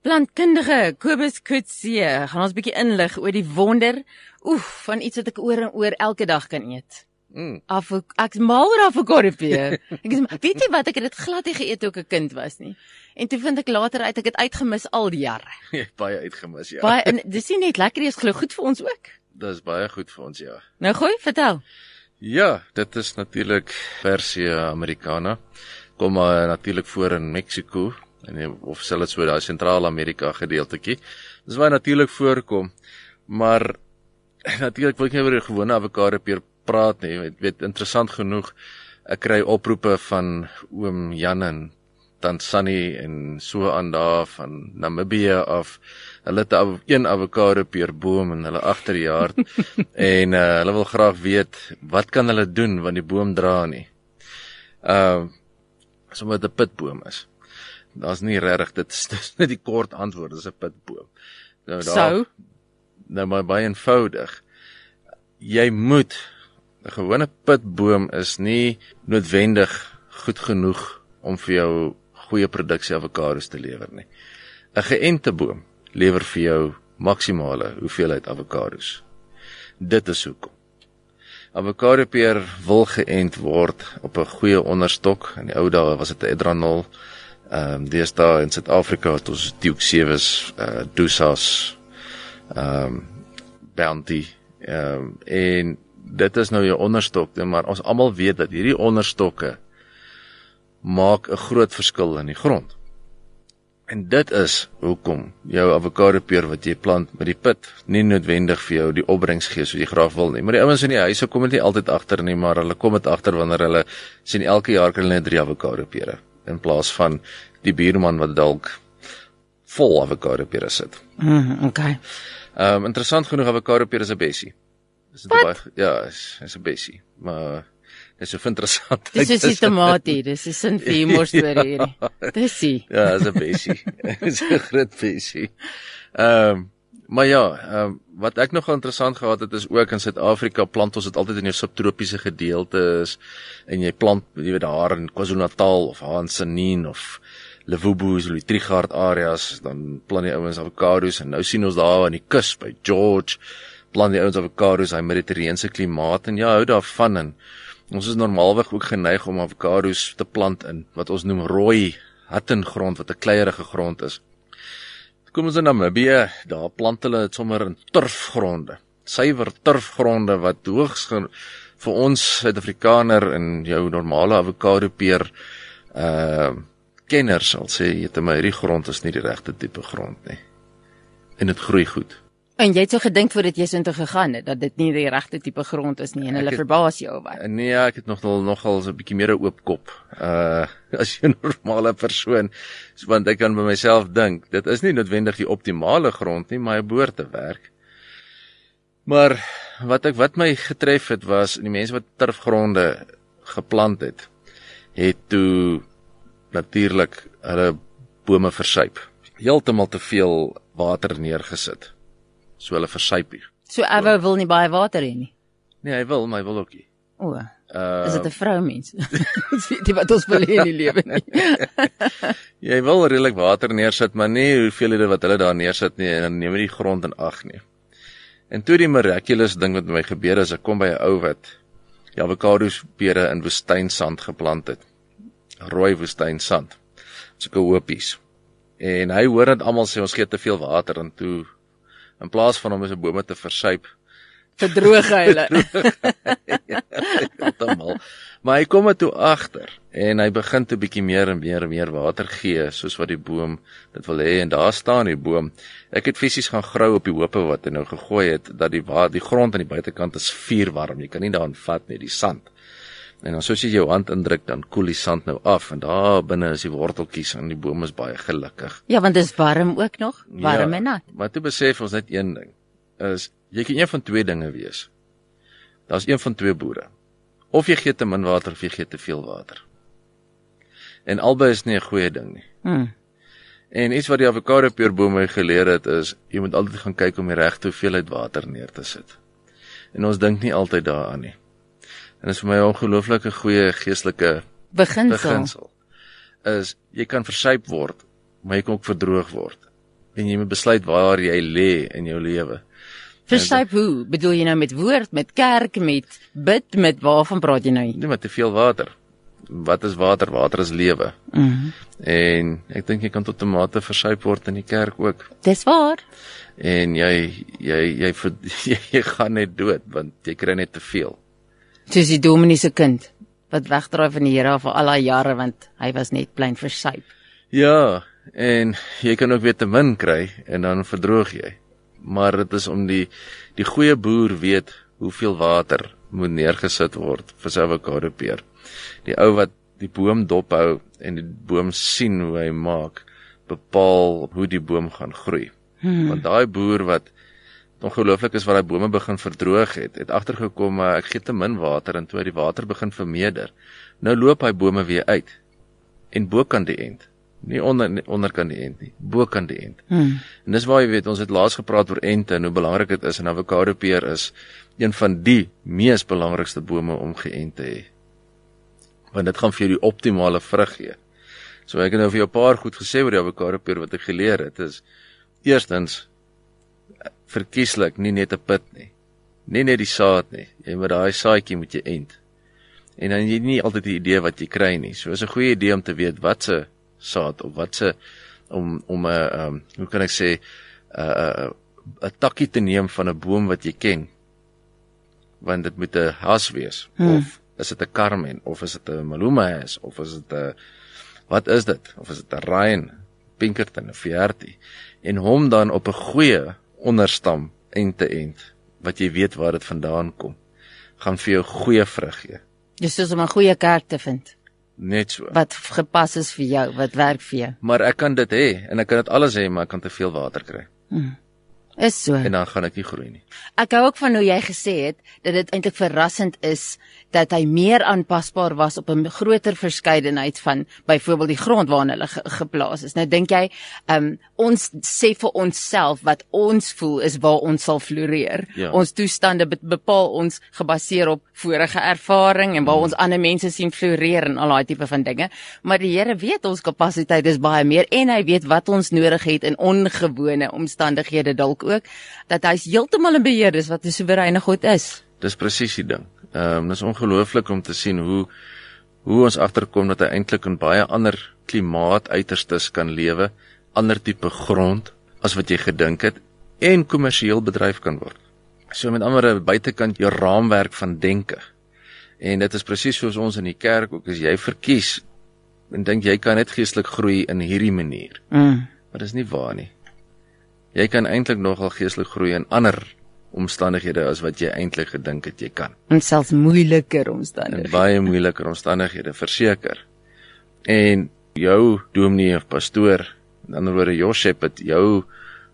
Plantkundige Kobus Kutse gaan ons bietjie inlig oor die wonder oef van iets wat ek oor en oor elke dag kan eet. Mm. Af ek's mal oor avokado peer. Ek is weet jy wat ek het dit glad nie geëet toe ek 'n kind was nie. En toe vind ek later uit ek het uitgemis al die jare. Jy baie uitgemis ja. Baie en dis nie net lekker is glo goed vir ons ook. Dis baie goed vir ons ja. Nou gooi, vertel. Ja, dit is natuurlik Persia Americana. Kom maar natuurlik voor in Mexiko en of sal dit so daai sentraal-Amerika gedeeltetjie. Dis waar natuurlik voorkom. Maar natuurlik wil ek nie oor die gewone avokado peer praat nie. Jy weet interessant genoeg ek kry oproepe van oom Jan en Tansani en so aan daar van Namibië af. Hulle het een avokado peer boom in hulle agterjaar en uh, hulle wil graag weet wat kan hulle doen want die boom dra nie. Uh sommer 'n pitboom is daar's nie regtig dit is net die kort antwoord dis 'n pitboom. Nou daar so? nou maar baie eenvoudig. Jy moet 'n gewone pitboom is nie noodwendig goed genoeg om vir jou goeie produksie avokados te lewer nie. 'n Geënte boom lewer vir jou maksimale hoeveelheid avokados. Dit is hoekom. Avokado peer wil geënt word op 'n goeie onderstok. In die ou dae was dit 'n Edranol Ehm um, deesdae in Suid-Afrika het ons Duke Sevens, uh Dusas, ehm um, Bounty. Ehm um, en dit is nou jou onderstokte, maar ons almal weet dat hierdie onderstokke maak 'n groot verskil in die grond. En dit is hoekom jou avokado peer wat jy plant met die pit nie noodwendig vir jou die opbrengs gee soos jy graag wil nie. Maar die ouens in die huise kom dit nie altyd agter nie, maar hulle kom dit agter wanneer hulle sien elke jaar kry hulle net 3 avokado pere in plaas van die buurman wat dalk vol avokado pere sit. Mm, okay. Ehm um, interessant genoeg avokado pere is 'n bessie. Dis dit baie ja, is is 'n bessie, maar dis so interessant. Dis is 'n tomatie, dis is 'n humor storie hierdie. Dis sie. Ja, is 'n bessie. Dis 'n groot bessie. Ehm um, Maar ja, ehm um, wat ek nog interessant gehad het is ook in Suid-Afrika plant ons dit altyd in jou subtropiese gedeeltes en jy plant jy weet daar in KwaZulu-Natal of Hansenien of Levubu, so die Trigard areas, dan plant die ouens avokados en nou sien ons daar aan die kus by George plant die ouens avokados, hy mediterrane klimaat en ja, hou daarvan en ons is normaalweg ook geneig om avokados te plant in wat ons noem rooi hattengrond wat 'n kleierige grond is. Kom ons in Namibië, daar plant hulle dit sommer in turfgronde. Suiwer turfgronde wat hoogs vir ons Suid-Afrikaner en jou normale avokado peer uh kenners sal sê jy te my hierdie grond is nie die regte tipe grond nie. En dit groei goed. En jy het so gedink voordat jy so intoe gegaan het dat dit nie die regte tipe grond is nie en hulle verbaas jou oor. Nee, ja, ek het nog nog nogal so 'n bietjie meer 'n oop kop. Uh as 'n normale persoon, so want ek kan by myself dink, dit is nie noodwendig die optimale grond nie, maar hy behoort te werk. Maar wat ek wat my getref het was die mense wat turfgronde geplant het, het toe natuurlik hulle bome versuip. Heeltemal te veel water neergesit so hulle versuip hier. So Evo wil nie baie water hê nie. Nee, hy wil, maar hy wil ook nie. O. Uh, is dit 'n vrou mens? Ons weet nie wat ons wil hê in die lewe nie. jy wil redelik water neersit, maar nie hoeveel hulle wat hulle daar neersit nie en dan neem jy die grond in ag nie. En toe die miraculous ding wat met my gebeur het, ek kom by 'n ou wat die avokados pere in woestynsand geplant het. Rooi woestynsand. Sulke hoopies. En hy hoor dat almal sê ons gee te veel water en toe in plaas van om se bome te versuip. Verdroog hulle. Heeltemal. Maar hy kom toe agter en hy begin toe bietjie meer en meer en meer water gee soos wat die boom dit wil hê. En daar staan die boom. Ek het fisies gaan grou op die hoope wat hy nou gegooi het dat die die grond aan die buitekant is vuurwarm. Jy kan nie daarin vat nie die sand En dan soos jy jou hand indruk dan koel die sand nou af en daar binne is die worteltjies en die boom is baie gelukkig. Ja, want dit is warm ook nog, warm ja, en nat. Maar toe besef ons net een ding is jy kan een van twee dinge wees. Daar's een van twee boere. Of jy gee te min water of jy gee te veel water. En albei is nie 'n goeie ding nie. Hmm. En iets wat die avokado peerbome geleer het is jy moet altyd gaan kyk om die regte hoeveelheid water neer te sit. En ons dink nie altyd daaraan nie. En dit is vir my 'n ongelooflike goeie geestelike beginsel. beginsel. Is jy kan versuip word, maar jy kan ook verdroog word. en jy moet besluit waar jy lê in jou lewe. Versyp hoe? Bedoel jy nou met woord, met kerk, met bid, met waarvan praat jy nou? Nie met te veel water. Wat is water? Water is lewe. Mhm. Mm en ek dink jy kan tot 'n mate versyp word in die kerk ook. Dis waar. En jy jy jy, jy, jy gaan net dood want jy kry net te veel. Soos die dominee se kind wat wegdraai van die Here vir al daai jare want hy was net plain versyp. Ja, en jy kan ook weer te min kry en dan verdroog jy. Maar dit is om die die goeie boer weet hoeveel water moet neergesit word vir sy avokado peer. Die ou wat die boom dophou en die boom sien hoe hy maak, bepaal hoe die boom gaan groei. Hmm. Want daai boer wat ongelooflik is wat daai bome begin verdroog het, het agtergekom maar ek gee te min water en toe die water begin vermeerder. Nou loop hy bome weer uit. En bo kan die end. Nie onder nie, onder kan die end nie, bo kan die end. Hmm. En dis waar jy weet ons het laas gepraat oor ente en hoe belangrik dit is en avokado peer is een van die mees belangrikste bome om geënt te hê. Want dit gaan vir jou die optimale vrug gee. So ek het nou vir jou 'n paar goed gesê oor die avokado peer wat ek geleer het. Dit is eerstens verkieslik nie net 'n pit nie. Nie net die saad nie. Jy moet daai saadjie moet jy ent. En dan jy nie altyd die idee wat jy kry nie. So is 'n goeie idee om te weet wat se saad of wat se om om 'n uh, um, hoe kan ek sê 'n uh, 'n takkie te neem van 'n boom wat jy ken. Want dit moet 'n has wees hmm. of is dit 'n carmen of is dit 'n maluma has of is dit 'n wat is dit of is dit 'n ryan pinkerton of fierty en hom dan op 'n goeie onderstam en te end wat jy weet waar dit vandaan kom gaan vir jou goeie vrug gee. Dis soos om 'n goeie kerk te vind. Net so. Wat gepas is vir jou, wat werk vir jou. Maar ek kan dit hê en ek kan dit alles hê, maar ek kan te veel water kry. Hmm. Is so. En dan gaan ek nie groei nie. Ek hou ook van hoe jy gesê het dat dit eintlik verrassend is dat hy meer aanpasbaar was op 'n groter verskeidenheid van byvoorbeeld die grond waarin hulle ge geplaas is. Nou dink jy, um, ons sê vir onsself wat ons voel is waar ons sal floreer. Ja. Ons toestande be bepaal ons gebaseer op vorige ervaring en waar hmm. ons ander mense sien floreer en al daai tipe van dinge. Maar die Here weet ons kapasiteit is baie meer en hy weet wat ons nodig het in ongewone omstandighede dalk ook dat hy heeltemal in beheer is wat 'n soewereine God is. Dis presies die ding. Ehm um, dis ongelooflik om te sien hoe hoe ons agterkom dat hy eintlik in baie ander klimaatuiterstes kan lewe, ander tipe grond as wat jy gedink het en kommersieel bedryf kan word. So met ander woorde buitekant jou raamwerk van denke. En dit is presies soos ons in die kerk ook as jy verkies en dink jy kan net geestelik groei in hierdie manier. Mm. Maar dis nie waar nie. Jy kan eintlik nogal geestelik groei in ander omstandighede as wat jy eintlik gedink het jy kan. En selfs moeiliker omstandighede. En baie moeiliker omstandighede, verseker. En jou dominee of pastoor, in ander woorde Josep het jou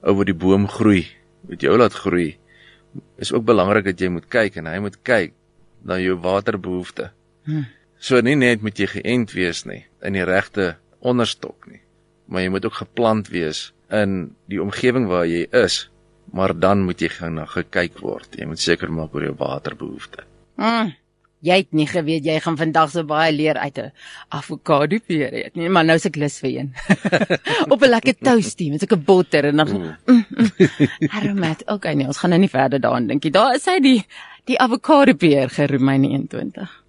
oor die boom groei, met jou laat groei. Is ook belangrik dat jy moet kyk en hy moet kyk na jou waterbehoeftes. Hmm. So nie net moet jy geënt wees nie in die regte onderstok nie, maar jy moet ook geplant wees in die omgewing waar jy is maar dan moet jy gaan na gekyk word. Jy moet seker maak oor jou waterbehoeftes. Mm, jy het nie geweet jy gaan vandag so baie leer uit 'n avokado peer eet nie, maar nou se ek lus vir een. Op 'n lekker toastie met so 'n botter en dan mm. mm, mm. aromat. Okay, nee, ons gaan nou nie verder daaraan dink nie. Daar is hy die die avokado peer geroem in 21.